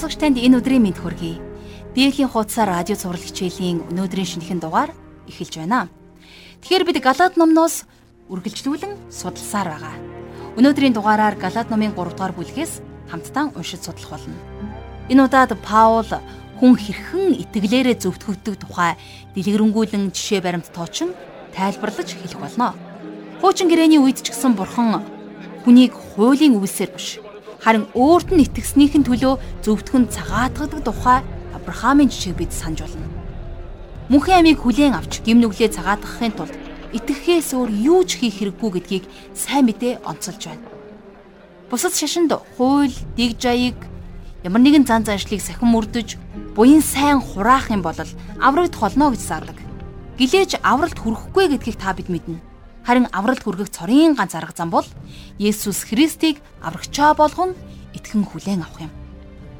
Сонсогч танд энэ өдрийн мэнд хүргэе. Библийн хуудасаар радио цуврал хичээлийн өнөөдрийн шинэхэн дугаар эхэлж байна. Тэгэхээр бид Галаад номноос үргэлжлүүлэн судалсаар байгаа. Өнөөдрийн дугаараар Галаад номын 3 дугаар бүлгээс хамтдаа уншиж судлах болно. Энэ удаад Паул хүн хэрхэн итгэлээрээ зөвтгөгдөг тухай дэлгэрэнгүүлэн жишээ баримт тоочин тайлбарлаж хэлэх болно. Хуучин гэрээний үед ч гэсэн бурхан хүнийг хуулийн үгсээр биш харин өөрт нь итгэснийхэн төлөө зөвтгөн цагаатгадаг тухай Авраамийн жишээг бид санаж болно. Мөнхийн амийг хүлээн авч гим нүглээ цагаатгахын тулд итгэхээс өөр юу ч хийх хэрэггүй гэдгийг сайн мэдээ онцолж байна. Бусад шашинд хууль, дэг жаяг ямар нэгэн зан заншлыг сахин мөрдөж, буян сайн хураах юм бол аврагд холно гэж заадаг. Гэлээж авралт хүрэхгүй гэдгийг та бид мэднэ. Харин авралт хүргэх цорын ганц арга зам бол Есүс Христийг аврагчаа болгон итгэн хүлээн авах юм.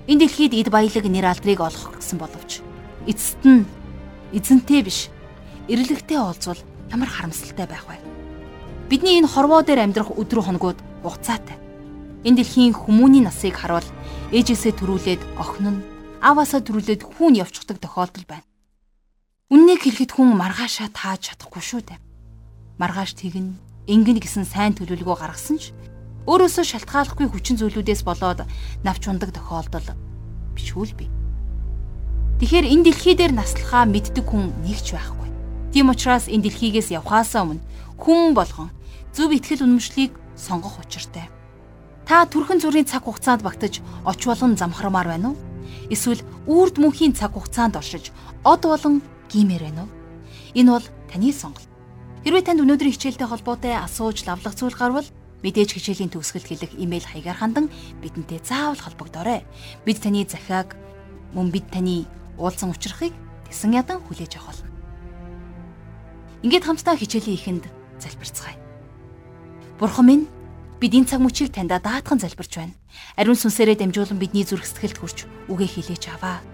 Энэ дэлхийд эд баялаг нэр алдрыг олох гэсэн боловч эцэст нь эзэнтэй биш эрлэгтэй олзвол ямар харамсалтай байх вэ? Бидний энэ хорвоо дээр амьдрах өдрө хоногуд хугацаатай. Энэ дэлхийн хүмүүний насыг харуул ээжээсээ төрүүлээд охин нь аваасаа төрүүлээд хүүн явчихдаг тохиолдол байна. Үннийг хэлэхэд хүн маргаашаа тааж чадахгүй шүү дээ маргааш тэгнэ ингэн гэсэн сайн төлөвлөгөө гаргасан ч өөрөөсөө шалтгааллахгүй хүчин зүйлүүдээс болоод навч ундаг тохиолдол бичвэл би. Тэгэхээр энэ дэлхий дээр наслахаа мэддэг хүн нэг ч байхгүй. Тийм учраас энэ дэлхийгээс явхаасаа өмнө хүн болгон зөв итгэл үнэмшлийг сонгох учиртай. Та төрхөн зүрийн цаг хугацаанд багтаж оч болон замхармаар байна уу? Эсвэл үрд мөнхийн цаг хугацаанд оршиж од болон гимээр байна уу? Энэ бол таны сонголт. Хэрвээ танд өнөөдрийн хичээлтэй холбоотой асууж лавлах зүйл гарвал мэдээж хичээлийн төгсгөлд хэлэх имэйл хаягаар хандан бидэнтэй заавал холбогдорой. Бид таны захиаг мөн бид таны уулзсан учрахыг тэгсэн ядан хүлээж авах болно. Ингээд хамтдаа хичээлийн ихэнд залбирцгаая. Бурхан минь бид энэ цаг мөчийг таньда даатхан залбирч байна. Ариун сүнсээрээ дамжуулан бидний зүрх сэтгэлд хүрч үгээ хэлээч аваа.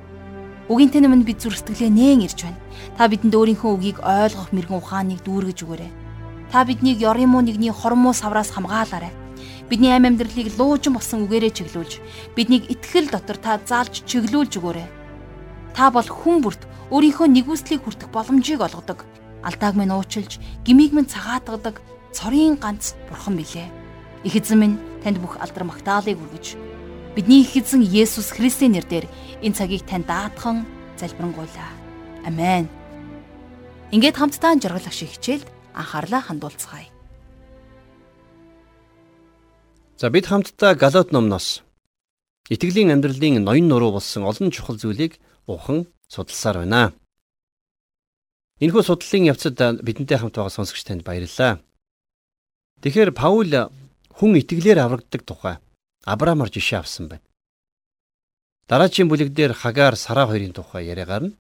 Үгийн тань минь бид зүрх сэтгэлээ нээн ирж байна. Та бидэнд өөрийнхөө үгийг ойлгох мэрэгэн ухааныг дүүргэж өгөөрэй. Та биднийг ёрын муу нэгний хормоо савраас хамгаалаарай. Бидний амь амьдралыг луужин болсон үгээрээ чиглүүлж, биднийг итгэл дотор та заалж чиглүүлж өгөөрэй. Та бол хүн бүрт өөрийнхөө нэгүслийг хүртэх боломжийг олгодог. Алдааг минь уучилж, гмийг минь цагаатгадаг цорын ганц бурхан билээ. Их эзэн минь танд бүх алдар магтаалыг хүргэж Бидний их эзэн Есүс Христийн нэрээр энэ цагийг тань даатхан залбирanгуйлаа. Амен. Ингээд хамтдаа жаргалах шиг хичээлд анхаарлаа хандуулцгаая. За бид хамтдаа Галат номноос итгэлийн амьдралын ноён нуруу болсон олон чухал зүйлийг ухан судалсаар байна. Энэхүү судлалын явцад бидэнтэй хамт байгаа сонсогч танд баярлалаа. Тэгэхээр Паул хүн итгэлээр аврагддаг тухай Авраамаар жишээ авсан байна. Дараагийн бүлэг дээр Хагаар Сара хоёрын тухай яриа гарна.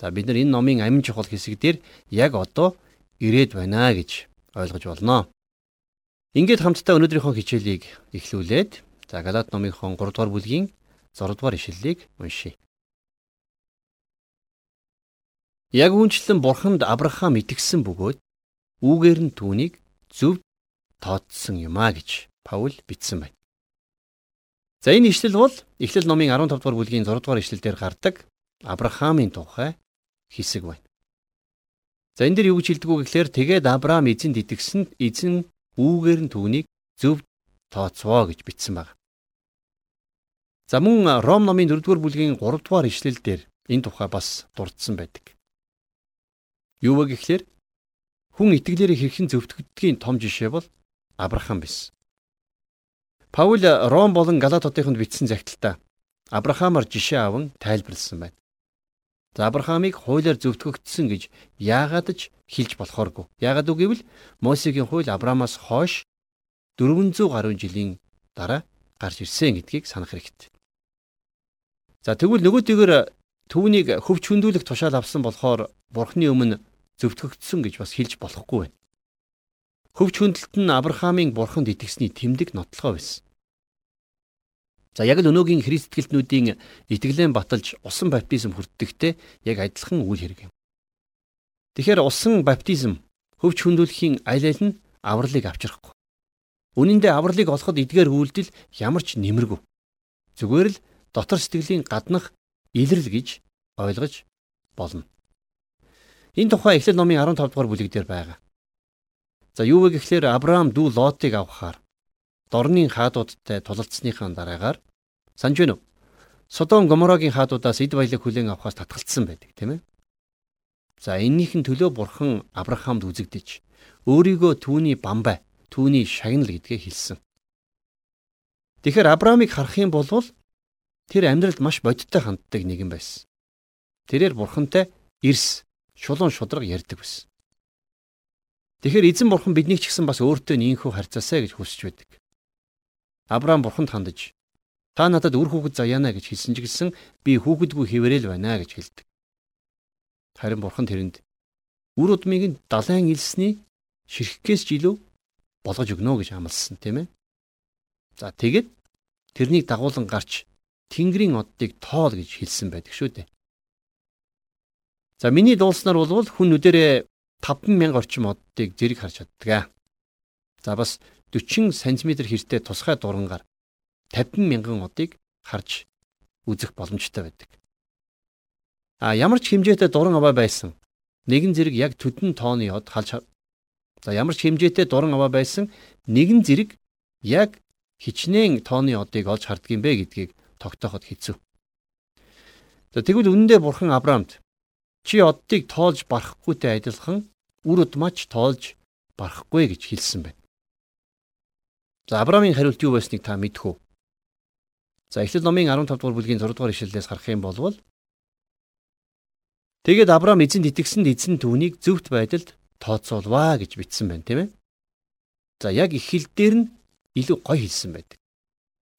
За бид нар энэ номын амин чухал хэсэг дээр яг одоо ирээд байна гэж ойлгож болно. Ингээд хамтдаа өнөөдрийнхөө хичээлийг эхлүүлээд за Галаат номынхон 3 дугаар бүлгийн 6 дугаар ишлэлийг уншийе. Яг үнчлэн бурханд Авраам итгэсэн бөгөөд үүгээр нь түүнийг зөв тооцсон юмаа гэж Паул бичсэн байна. За энэ ишлэл бол Эхлэл номын 15 дугаар бүлгийн 6 дугаар ишлэлдэр гардаг Авраамийн тухай хэсэг байна. За энэ дэр юу гэж хэлдэг вэ гэхээр тэгээд Авраам эзэнд итгэсэнд эзэн үүгээр нь түүнийг зөв тооцвоо гэж бичсэн байна. За мөн Ром номын 4 дугаар бүлгийн 3 дугаар ишлэлдэр энэ тухай бас дурдсан байдаг. Юу вэ гэхээр хүн итгэлээр хэрхэн зөвтгөгдгийн том жишээ бол Авраам байсан. Паул Ром болон Галат хотынд бичсэн загталтаа Авраамаар жишээ аван тайлбарлсан байна. За Авраамыг хуулиар зөвтгөгдсөн гэж яагаад ч хэлж болохооргүй. Яагаад үг гэвэл Мосегийн хууль Авраамаас хойш 400 гаруй жилийн дараа гарч ирсэн гэдгийг санах хэрэгтэй. За тэгвэл нөгөөдгөр түүнийг хөвч хөндүүлэх тушаал авсан болохоор Бурхны өмнө зөвтгөгдсөн гэж бас хэлж болохгүй байна. Хөвч хөндлөлт нь Авраамийн бурханд итгэсний тэмдэг нотлохоо байсан. За яг л өнөөгийн христтгэлтнүүдийн итгэлэн баталж усан баптизм хүртдэгтэй яг адилхан үйл хэрэг юм. Тэгэхээр усан баптизм хөвч хөндлөхийн аль аль нь авралыг авчрахгүй. Үнэн дээр авралыг олоход эдгээр үйлдэл ямар ч нэмэргүй. Зүгээр л дотор сэтгэлийн гаднах илрэл гэж ойлгож болно. Энэ тухай Эхлэл номын 15 дугаар бүлэг дээр байгаа. За юу вэ гэхлээр Авраам дүү Лотыг авахаар дорны хаадуудтай тулалцсныхаа дараагаар санаж байна уу? Содом Гоморогийн хаадуудаас эд баялаг хүлээн авахаас татгалцсан байдаг тийм ээ. За эннийхэн төлөө бурхан Авраамд үзэгдэж өөрийгөө түүний бамбай, түүний шагнал гэдгээ хэлсэн. Тэгэхээр Авраамыг харах юм бол тэр амьдралд маш бодиттой ханддаг нэгэн байсан. Тэрээр бурхантай эрс, шулуун шудраг ярьдаг байсан. Тэгэхээр эзэн бурхан биднийг ч гэсэн бас өөртөө нийнхүү харьцаасаа гэж хүсэж байдаг. Авраам бурханд хандаж та надад үр хүүхэд заяана гэж хэлсэн ч гэсэн би хүүхэдгүй хിവэрэл байна гэж хэлдэг. Харин бурхан тэрэнд үр удмыг нь далайн илсний ширхгээс ч илүү болгож өгнө гэж амласан тийм ээ. За тэгэд тэрнийг дагуулan гарч Тэнгэрийн оддыг тоол гэж хэлсэн байдаг шүү дээ. За миний дуулснаар бол хүн нүдэрээ 50000 орчим оддыг зэрэг харж чаддаг. За бас 40 см хэртэй тусгай дурангаар 50 мянган одыг харж үзэх боломжтой байдаг. А ямар ч хэмжээтэй дуран аваа байсан нэгэн зэрэг яг төдөн тооны од халж За ямар ч хэмжээтэй дуран аваа байсан нэгэн зэрэг яг хичнээн тооны одыг олж харддаг юм бэ гэдгийг тогтооход хэцүү. За тэгвэл үнэндээ бурхан Авраамд Чи оддыг тоолж барахгүйтэй адилхан үр удмаач тоолж барахгүй гэж хэлсэн байна. За Авраамийн хариулт юу байсныг та мэдэх үү? За Эхлэл номын 15 дугаар бүлгийн 6 дугаар ишлэлээс харах юм бол Тэгээд Авраам эзэнд итгэсэнд эзэн түүнийг зөвхт байдалд тооцоолваа гэж бичсэн байна, тийм ээ. За яг их хэл дээр нь илүү гой хэлсэн байдаг.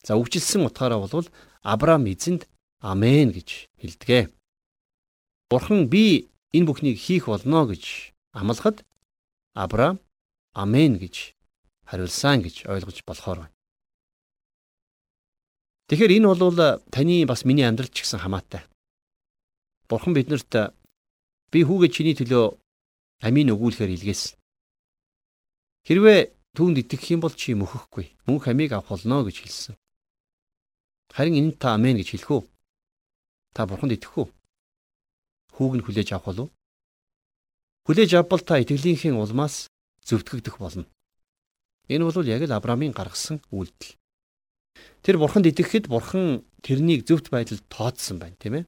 За үгжилсэн утгаараа бол Авраам эзэнд амен гэж хэлдэг. Бурхан би энэ бүхнийг хийх болно гэж амлахад Авраам амен гэж хариулсан гэж ойлгож болохоор байна. Тэгэхээр энэ бол таны бас миний амьдрал ч гэсэн хамаатай. Бурхан биднэрт би хүүгээ чиний төлөө амийн өгүүлэхээр илгээсэн. Хэрвээ түүнд итгэх юм бол чи мөхөхгүй. Мөнх амийг авах болно гэж хэлсэн. Харин энэ та амен гэж хэлэх үү? Та бурханд итгэх үү? Хүүг нь хүлээж авах болов? Хүлээж авбал та итгэлийнхээ улмаас зөвтгөгдөх болно. Энэ бол яг л Авраамийн гаргасан үйлдэл. Тэр бурханд итгэхэд бурхан тэрнийг зөвхт байдалд тооцсон байна, тийм ээ?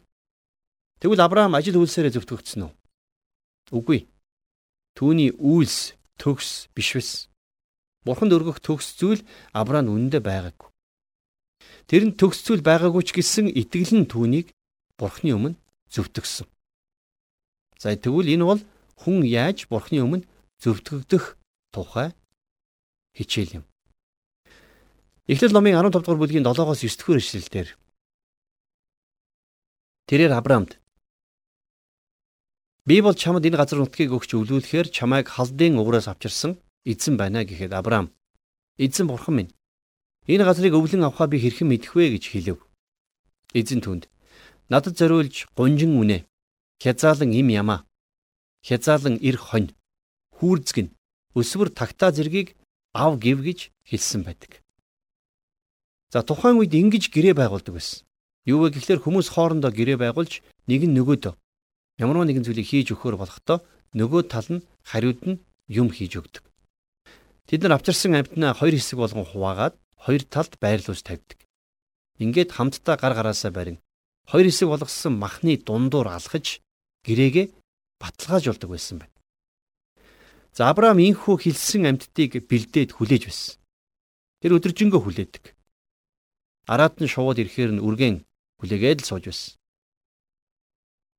Тэгвэл Авраам ажил үйлсээрээ зөвтгөгдсөн үү? Үгүй. Түүний үйлс, төгс биш вэс. Бурханд өргөх төгс зүйл Авраам үнэндээ байгаагүй. Тэр нь төгс зүйл байгаагүй ч гэсэн итгэл нь түүнийг Бурхны өмнө зөвтгсөн. За тэгвэл энэ бол хүн яаж бурхны өмнө зөвтгөгдөх тухай хичээл юм. Эхлэл номын 15 дугаар бүлгийн 7-оос 9 дэх эшлэлдэр Тэрээр Авраамд Би бол чамд энэ газар нутгийг өгч өвлүүлэхээр чамайг халдын уграас авчирсан эзэн байна гэхэд Авраам эзэн бурхан минь энэ газрыг өвлөн авахаа би хэрхэн мэдэх вэ гэж хэлв. Эзэн түнд надад зориулж гунжин үнэ хязаалан им ямаа хязаалан эр хонь хүүрзгэн өсвөр тагтаа зэргийг ав гів гэж хэлсэн байдаг. За тухайн үед ингэж гэрээ байгуулдаг байсан. Юу вэ гэхлээр хүмүүс хоорондоо гэрээ байгуулж нэг нь нөгөөдөө ямар нэгэн зүйлийг хийж өгөхөр болохдоо нөгөө тал нь хариуд нь юм хийж өгдөг. Тэд нар авчирсан амьтнаа хоёр хэсэг болгон хуваагаад хоёр талд байрлуулж тавьдаг. Ингээд хамтдаа гар гараасаа барин хоёр хэсэг болгосон махны дундуур алхаж гэрээгээ баталгааж болдог байсан байна. За Авраам инхүү хэлсэн амьтдыг бэлдээд хүлээж байсан. Тэр өдөржингөө хүлээдэг. Араад нь шувууд ирэхээр нь үргэн хүлээгээд л сууж байсан.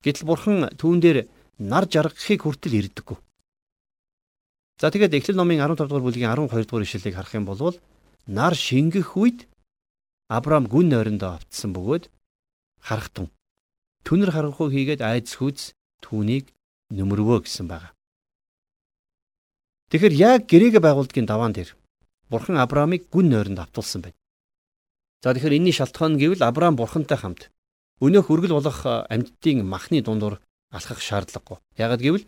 Гэтэл бурхан түүн дээр нар жаргахыг хүртэл ирдэггүй. За тэгээд Эхлэл номын 15 дугаар бүлгийн 12 дугаар ишлэлийг харах юм бол нар шингэх үед Авраам гүн нойрондоо автсан бөгөөд харахтун Түнэр харанхуй хийгээд айдас хүз түүнийг нөмрөвөө гэсэн байна. Тэгэхээр яг гэрээгээ байгуулдгийн даваан дээр Бурхан Авраамыг гүн нойронд автуулсан байна. За тэгэхээр энэний шалтгаан гэвэл Авраам Бурхантай хамт өнөөх үргэл болох амьдтын махны дундуур алхах шаардлагагүй. Яагад гэвэл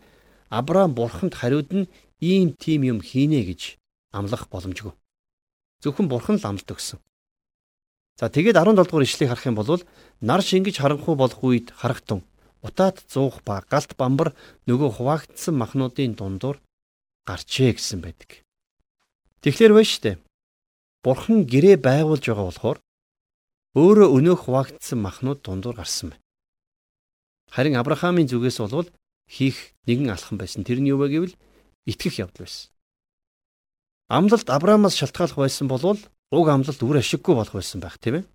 Авраам Бурханд хариуд нь ийм тийм юм хийнэ гэж амлах боломжгүй. Зөвхөн Бурхан л амлалт өгсөн. За тэгээд 17 дугаар ишлэгийг харах юм бол нар шингэж харанхуй болох үед харагтун утаад зуух ба галт бамбар нөгөө хуваагдсан махнуудын дундуур гарчээ гэсэн байдаг. Тэгэхээр байна штэ. Бурхан гэрээ байгуулж байгаа болохоор өөрөө өнөөх хуваагдсан махнууд дундуур гарсан байна. Харин Авраамийн зүгээс болвол хийх нэгэн алхам байсан. Тэр нь юу вэ гэвэл итгэх явдал байсан. Амлалт Авраамаас шалтгаалх байсан болвол уг амлалт үр ашиггүй болох байсан байх тийм ээ.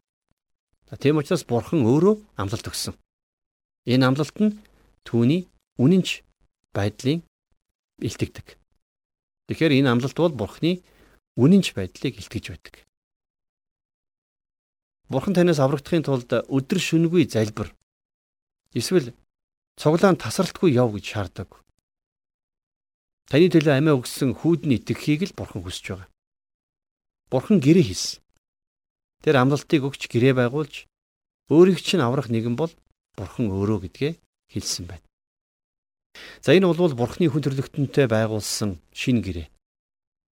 За тийм учраас Бурхан өөрөө амлалт өгсөн. Энэ амлалт нь түүний үнэнч байдлын илтгэдэг. Тэгэхээр энэ амлалт бол Бурханы үнэнч байдлыг илтгэж байдаг. Бурхан танаас аврагдахын тулд өдөр шөнөгүй залбир эсвэл цуглаан тасралтгүй яв гэж шаарддаг. Таны төлөө амиа өгсөн хүүдний итгэхийг л Бурхан хүсэж байгаа. Бурхан гэрээ хийсэн. Тэр амлалтыг өгч гэрээ байгуулж өөрийг чинь аврах нэгэн бол Бурхан өөрөө гэдгээ хэлсэн байна. За энэ бол Бурханы хүн төрлөختөнтэй байгуулсан шин гэрээ.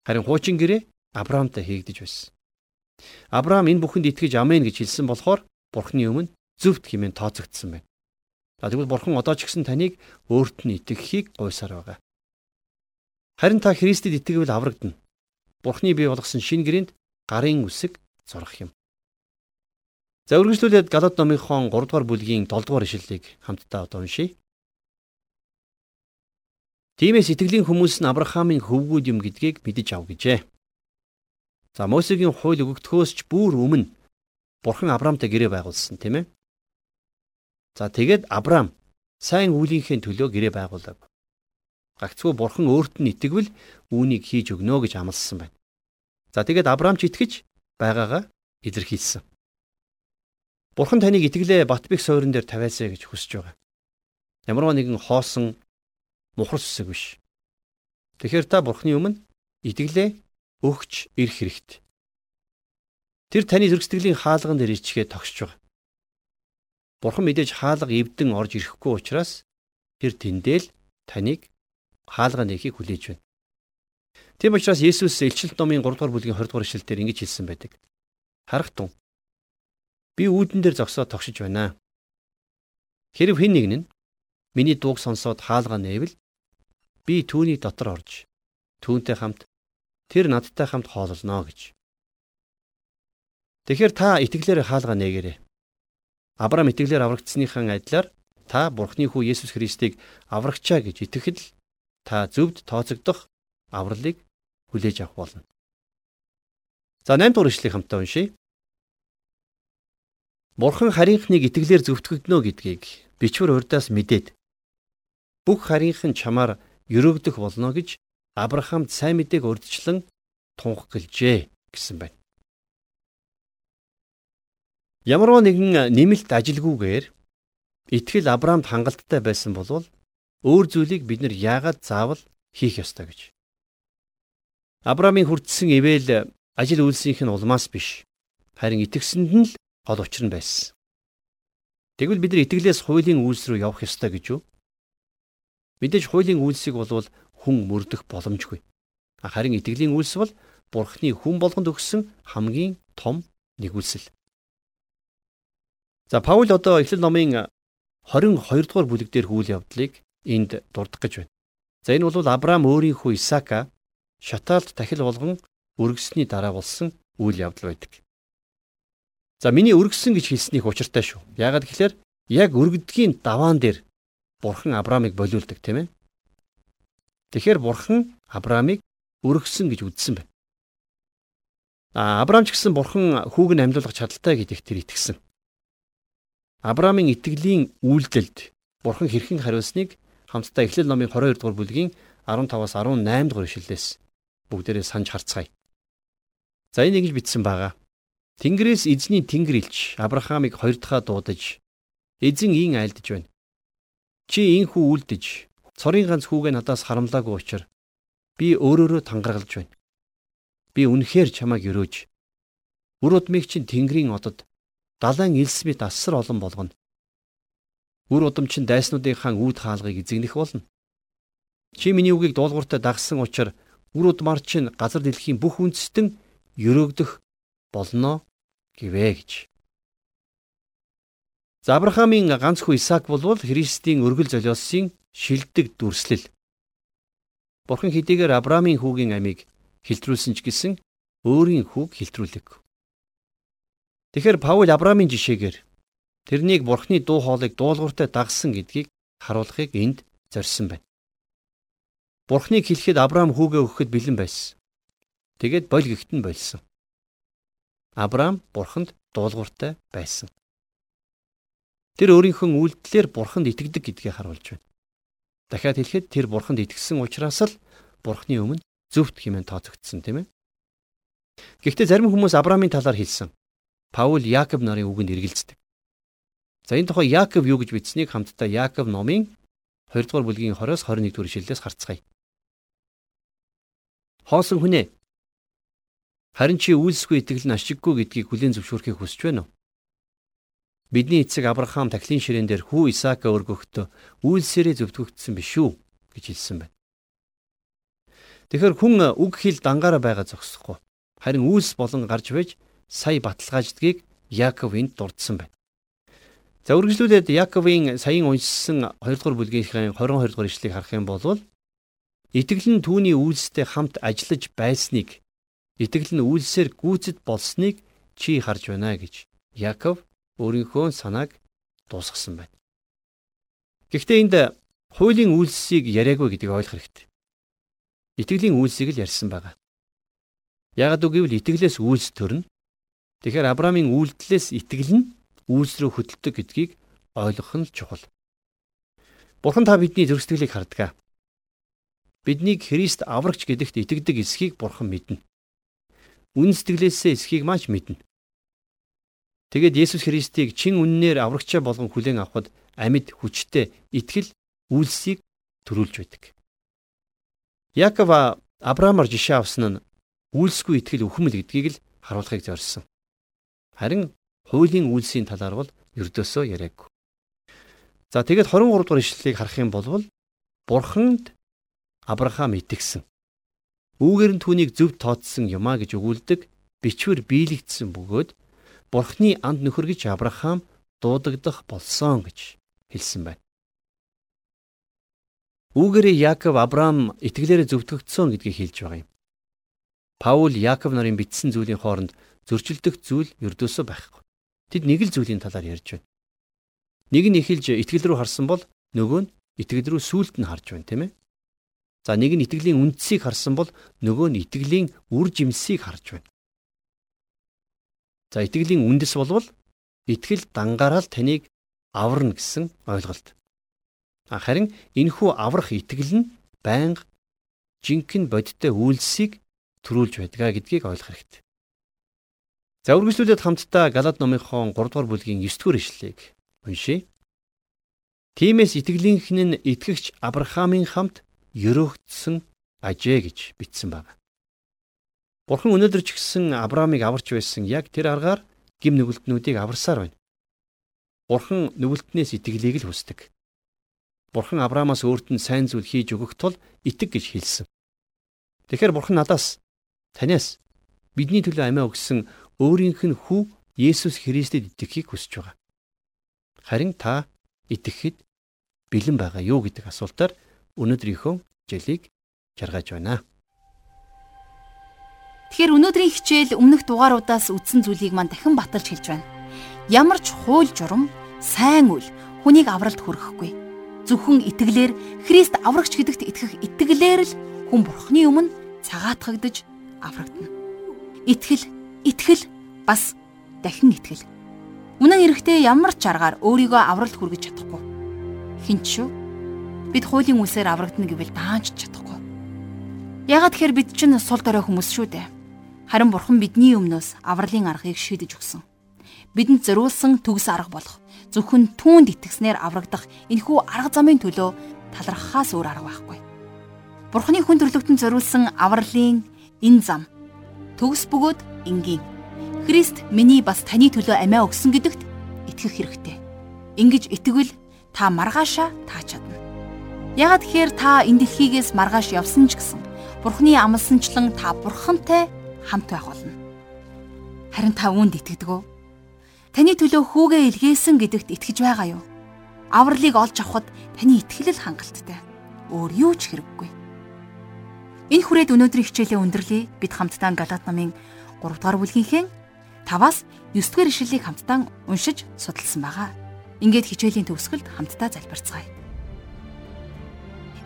Харин хуучин гэрээ Авраамтай хийгдэж байсан. Авраам энэ бүхэнд итгэж амен гэж хэлсэн болохоор Бурханы өмнө зөвхт хэмээн тооцогдсон байна. За тэгвэл Бурхан одоо ч гэсэн таныг өөрт нь итгэхийг гуйсаар байгаа. Харин та Христэд итгэвэл аврагдана. Бурхны бий болгосон шин гэрээнд гарын үсэг зурах юм. За үргэлжлүүлээд Галат номынхон 3 дугаар бүлгийн 7 дугаар ишлэлийг хамтдаа одоо уншийе. Тиймээс итгэлийн хүмүүс нь Авраамийн хөвгүүд юм гэдгийг мэдэж ав гэжээ. За Мосегийн хууль өгөгдөхөөс ч бүр өмнө Бурхан Авраамтай гэрээ байгуулсан тийм ээ. За тэгээд Авраам сайн үлийнхээ төлөө гэрээ байгуулав. Гагцгүй бурхан өөрт нь итгэвэл үүнийг хийж өгнө гэж амласан байна. За тэгээд Авраам ч итгэж байгаагаа илэрхийлсэн. Бурхан таныг итгэлээ Батбих сойрон дээр тавиасаа гэж хүсэж байгаа. Ямарваа нэгэн хоосон мухар сүсэг биш. Тэгэхээр та Бурханы өмнө итгэлээ өгч ирэх хэрэгтэй. Тэр таны зөргсдглийн хаалган дээр ичгээ тогсож байгаа. Бурхан мэдээж хаалга эвдэн орж ирэхгүй учраас тэр тэндэл таныг хаалга нээхийг хүлээж байна. Тийм учраас Есүс Илчилт номын 3 дугаар бүлгийн 20 дугаар ишлэлээр ингэж хэлсэн байдаг. Харах тун. Би үүдэн дээр зогсоод тогшиж байна. Хэрв хэн нэгэн нь миний дууг сонсоод хаалга нээвэл би түүний дотор орж түүнтэй хамт тэр надтай хамт хооллоно гэж. Тэгэхээр та итгэлээр хаалга нээгээрэй. Авраам итгэлээр аврагдсныхан адилаар та Бурхны хүү Есүс Христийг аврагчаа гэж итгэхэд л та зөвд тооцогдох авралыг хүлээж авах болно. За 8 дугаар ишлэгийг хамтдаа уншийе. Бурхан харийнхныг итгэлээр зөвтгөгднө гэдгийг бичвэр урдаас мэдээд бүх харийнхан чамаар өрөөгдөх болно гэж Авраамд сайн мэдээг урдчлан тунхаглажээ гэсэн байна. Ямарваа нэгэн нэмэлт ажилгүйгээр итгэл Авраамд хангалттай байсан болвол өөр зүйлийг бид нар яагаад заавал хийх ёстой гэж. Авраамийн хүртсэн ивэл ажил үйлсийнх нь улмаас биш. Харин итгэсэнд нь л гол учир нь байсан. Тэгвэл бид нар итгэлээс хуулийн үйлс рүү явах ёстой гэж юу? Мэдээж хуулийн үйлсийг болвол хүн мөрдөх боломжгүй. Харин итгэлийн үйлс бол Бурхны хүн болгонд өгсөн хамгийн том нэгүсэл. За Паул одоо Эхлэл номын 22 дугаар бүлэг дээр хүл явдлыг энд дурдах гэж байна. За энэ бол Авраам өөрийнхөө Исаака шатаалд тахил болгон өргөсний дараа болсон үйл явдал байдаг. За миний өргөсөн гэж хэлснийх учиртай шүү. Яагаад гэхээр яг өргөдгийн даваан дээр Бурхан Авраамыг болиулдаг тийм ээ. Тэгэхээр Бурхан Авраамыг өргөсөн гэж үзсэн байна. А Авраам ч гэсэн Бурхан хүүг нь амьлуулах чадaltaй гэдэгт тэр итгэсэн. Авраамын итгэлийн үйлдэлд Бурхан хэрхэн хариулсныг хамтдаа Эхлэл номын 22 дугаар бүлгийн 15-аас 18 дугаар ишлэлээс бүгдээрээ санаж харцгаая. За энэ ингэж бичсэн байгаа. Тэнгэрээс эзний тэнгэр илч Авраамыг хоёр дахь дуудаж эзэн ийн айлдж байна. Чи инхүү үлдэж цорын ганц хүүгээ надаас харамлаагүй учраас би өөрөөрөө тангаргалж байна. Би үнэхээр чамайг өрөөж үр удмыг чинь тэнгэрийн одод далайн элс мэт асар олон болгоно. Үр удамчин дайснуудынхаа үүд хаалгыг эзэгнэх болно. Чи миний үгийг дуулууртай дагсан учраас үр удмаар чинь газар дэлхийн бүх үндэстэн өрөөгдөх болно гэвэ гэж. За Авраамийн ганц хүү Исаак болвол Христийн өргөл золиосын шилдэг дүрслэл. Бурхан хэдийгээр Авраамийн хүүгийн амийг хилтрүүлсэн ч гэсэн өөрийн хүүг хилтрүүлэг. Тэгэхээр Паул Авраамийн жишээгээр тэрнийг Бурханы дуу хоолойг дуулууртай дагсан гэдгийг харуулахыг энд зорьсон байна. Бурхныг хэлэхэд Авраам хүүгээ өгөхөд бэлэн байсан. Тэгээд боль гихтэн болсон. Авраам Бурханд дуулууртай байсан. Тэр өөрийнхөө үйлдэлээр Бурханд итгэдэг гэдгийг харуулж байна. Дахиад хэлэхэд тэр Бурханд итгэсэн учраас л Бурхны өмнө зөвхт хэмээн тооцогдсон тийм ээ. Гэхдээ зарим хүмүүс Авраамийн талаар хэлсэн. Паул Яаков нарын үгэнд эргэлздэг. За энэ тухай Яаков юу гэж бичсэнийг хамтдаа Яаков номын 2 дугаар бүлгийн 20-оос 21 дугаар ишлэлээс харцгаая. Хоосон хүнээ харин чи үйлсгүй итгэл нь ашиггүй гэдгийг хүлээн зөвшөөрөхийг хүсэж байна уу? Бидний эцэг Авраам тахлын ширээн дээр хүү Исаака өргөхдөө үйлсээрээ зөвтгөгдсөн биш үү гэж хэлсэн байна. Тэгэхэр хүн үг хэл дангаараа байгаа зогсохгүй. Харин үйлс болон гарч байж сая баталгааждгийг Яаков энд дурдсан байна. За үргэлжлүүлээд Яаковын саяын уншсан 2 дугаар бүлгийнхээ 22 дугаар ишлэгийг харах юм бол итгэл нь түүний үйлстэй хамт ажиллаж байсныг итгэл нь үйлсээр гүйцэд болсныг чи харж байна гэж Яаков өөрийнхөө санааг дуусгасан байна. Гэхдээ энд хуулийн үйлсийг яриаггүй гэдгийг ойлгох хэрэгтэй. Итгэлийн үйлсийг л ярьсан байгаа. Ягд үгүйвэл итгэлээс үйлс төрнө. Тэгэхээр Авраамийн үйлдэлээс итгэл нь үйлс рүү хөдөлдөг гэдгийг ойлгох нь чухал. Бурхан та бидний зүрх сэтгэлийг харддаг. Биднийг Христ аврагч гэдэгт итгэдэг эсхийг Бурхан мэднэ. Үн сэтгэлээсээ эсхийг маш мэднэ. Тэгэд Есүс Христийг чин үннээр аврагчаа болгон хүлээн авахд амьд хүчтэй итгэл үйлсийг төрүүлж байдаг. Яков Авраамаар жишээ авсан нь үйлсгүй итгэл үхмэл гэдгийг л харуулахыг зорьсон. Харин хуулийн үйлсийн талаар бол ердөөсөө яриаггүй. За тэгээд 23 дугаар ишлэлийг харах юм бол Бурханд Авраам итгэсэн. Үүгээр нь түүнийг зөв тооцсон юмаа гэж өгүүлдэг бичвэр биелэгдсэн бөгөөд Бурхны анд нөхөр гэж Авраам дуудагдах болсон гэж хэлсэн байна. Үүгээрээ Яаков Авраам итгэлээрээ зөвтгөгдсөн гэдгийг хэлж байгаа юм. Паул Яаков нарын бичсэн зүйлийн хооронд зөрчилдөх зүйл ердөөсөө байхгүй. Тэд нэг л зүйлийн талаар ярьж байна. Нэг нь эхэлж итгэл рүү харсан бол нөгөө нь итгэл рүү сүулт нь харж байна, тийм ээ. За нэг нь итгэлийн үндсийг харсан бол нөгөө нь итгэлийн үр жимсийг харж байна. За итгэлийн үндэс болвол итгэл дангаараа л таныг аварна гэсэн ойлголт. Харин энэхүү аврах итгэл нь байнга жинхэнэ бодиттой үйлсийг төрүүлж байдгаа гэдгийг ойлгох хэрэгтэй. За үргэлжлүүлээд хамтдаа Галаад номынхон 3 дугаар бүлгийн 9 дугаар ишлэлийг уншийе. Тимээс итгэлийнхэн нь итгэгч Авраамийн хамт өрөөгдсөн ажээ гэж бичсэн байна. Бурхан өнөөдөр ч гэсэн Авраамыг аварч байсан яг тэр аргаар гим нүгэлтнүүдийг аварсаар байна. Бурхан нүгэлтнээс итгэлийг л хүсдэг. Бурхан Авраамаас өөрт нь сайн зүйл хийж өгөх тул итэг гэж хэлсэн. Тэгэхээр Бурхан надаас танаас бидний төлөө амиа өгсөн өөрийнх нь хүү Есүс Христэд итгэхийг хүсэж байгаа. Харин та итгэхэд бэлэн байгаа юу гэдэг асуултаар өнөөдрийнхөө хичээлийг жаргаж байна. Тэгэхээр өнөөдрийн хичээл өмнөх дугааруудаас үдсэн зүйлийг маань дахин баталж хэлж байна. Ямар ч хууль журам, сайн үйл хүнийг авралт хүрэхгүй. Зөвхөн итгэлээр Христ аврагч гэдэгт итгэх итгэлээр л хүн Бурхны өмнө цагаатгагдж аврагдана. Итгэл итгэл бас дахин итгэл. Үнэн хэрэгтээ ямар ч аргаар өөрийгөө авралт хүргэж чадахгүй. Хинч шүү. Бид хуулийн үсээр аврагдана гэвэл даанч чадахгүй. Ягаад тэгэхээр бид чинь сул дорой хүмүүс шүү дээ. Харин бурхан бидний өмнөөс авралын аргыг шийдэж өгсөн. Бидэнд зориулсан төгс арга болох зөвхөн түүнд итгэснээр аврагдах энэхүү арга замын төлөө талархахаас өөр арга байхгүй. Бурханы хүн төрлөختөнд зориулсан авралын энэ зам төгс бөгөөд энгийн. Христ миний бас таны төлөө амиа өгсөн гэдэгт итгэх хэрэгтэй. Ингиж итгэвэл та маргаашаа таач чадна. Ягаад тэгэхээр та энэ дэлхийгээс маргааш явсан ч гэсэн Бурхны амлсанчлан та Бурхантай хамт байх болно. Харин та үүнд итгэдэг үү? Таны төлөө хүүгээ илгээсэн гэдэгт итгэж байгаа юу? Авралыг олж авахд таны итгэл хангалттай. Өөр юу ч хэрэггүй. Энэ хүрээд өнөөдрийн хичээлээ өндөрлөе. Бид хамтдаа Галаат намын 3 дугаар бүлгийнхээ 5-аас 9 дугаар ишлэлийг хамтдаа уншиж судалсан байгаа. Ингээд хичээлийн төгсгөлд хамтдаа залбирцгаая.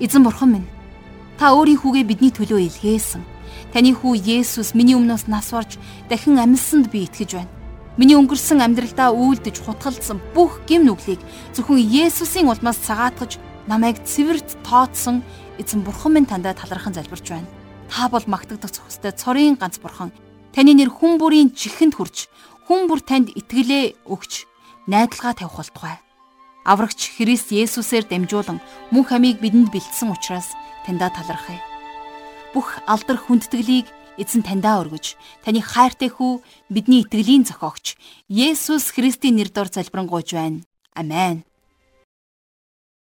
Эзэн бурхан минь, та өөрийн хүүгээ бидний төлөө илгээсэн. Таны хүү Есүс миний өмнөөс нас барж дахин амьсанд би итгэж байна. Миний өнгөрсөн амьдралдаа үйлдэж хутгалдсан бүх гим нүглийг зөвхөн Есүсийн улмаас цагаатгаж намайг цэвэрт тооцсон эзэн бурхан минь тандаа талархан залбирч байна. Та бол магтагдах зохистой цорын ганц бурхан. Таны нэр хүн бүрийн чихэнд хүрч хүн бүр танд итгэлээ өгч найдалгаа тавих болтугай. Аврагч Христ Есүсээр дамжуулан мөн хамийг бидэнд бэлдсэн учраас таньдаа талархъя. Бүх алдар хүндэтгэлийг эзэн таньдаа өргөж таны хайртай хүү бидний итгэлийн зохиогч Есүс Христийн нэрээр залбирanгуйж байна. Амен.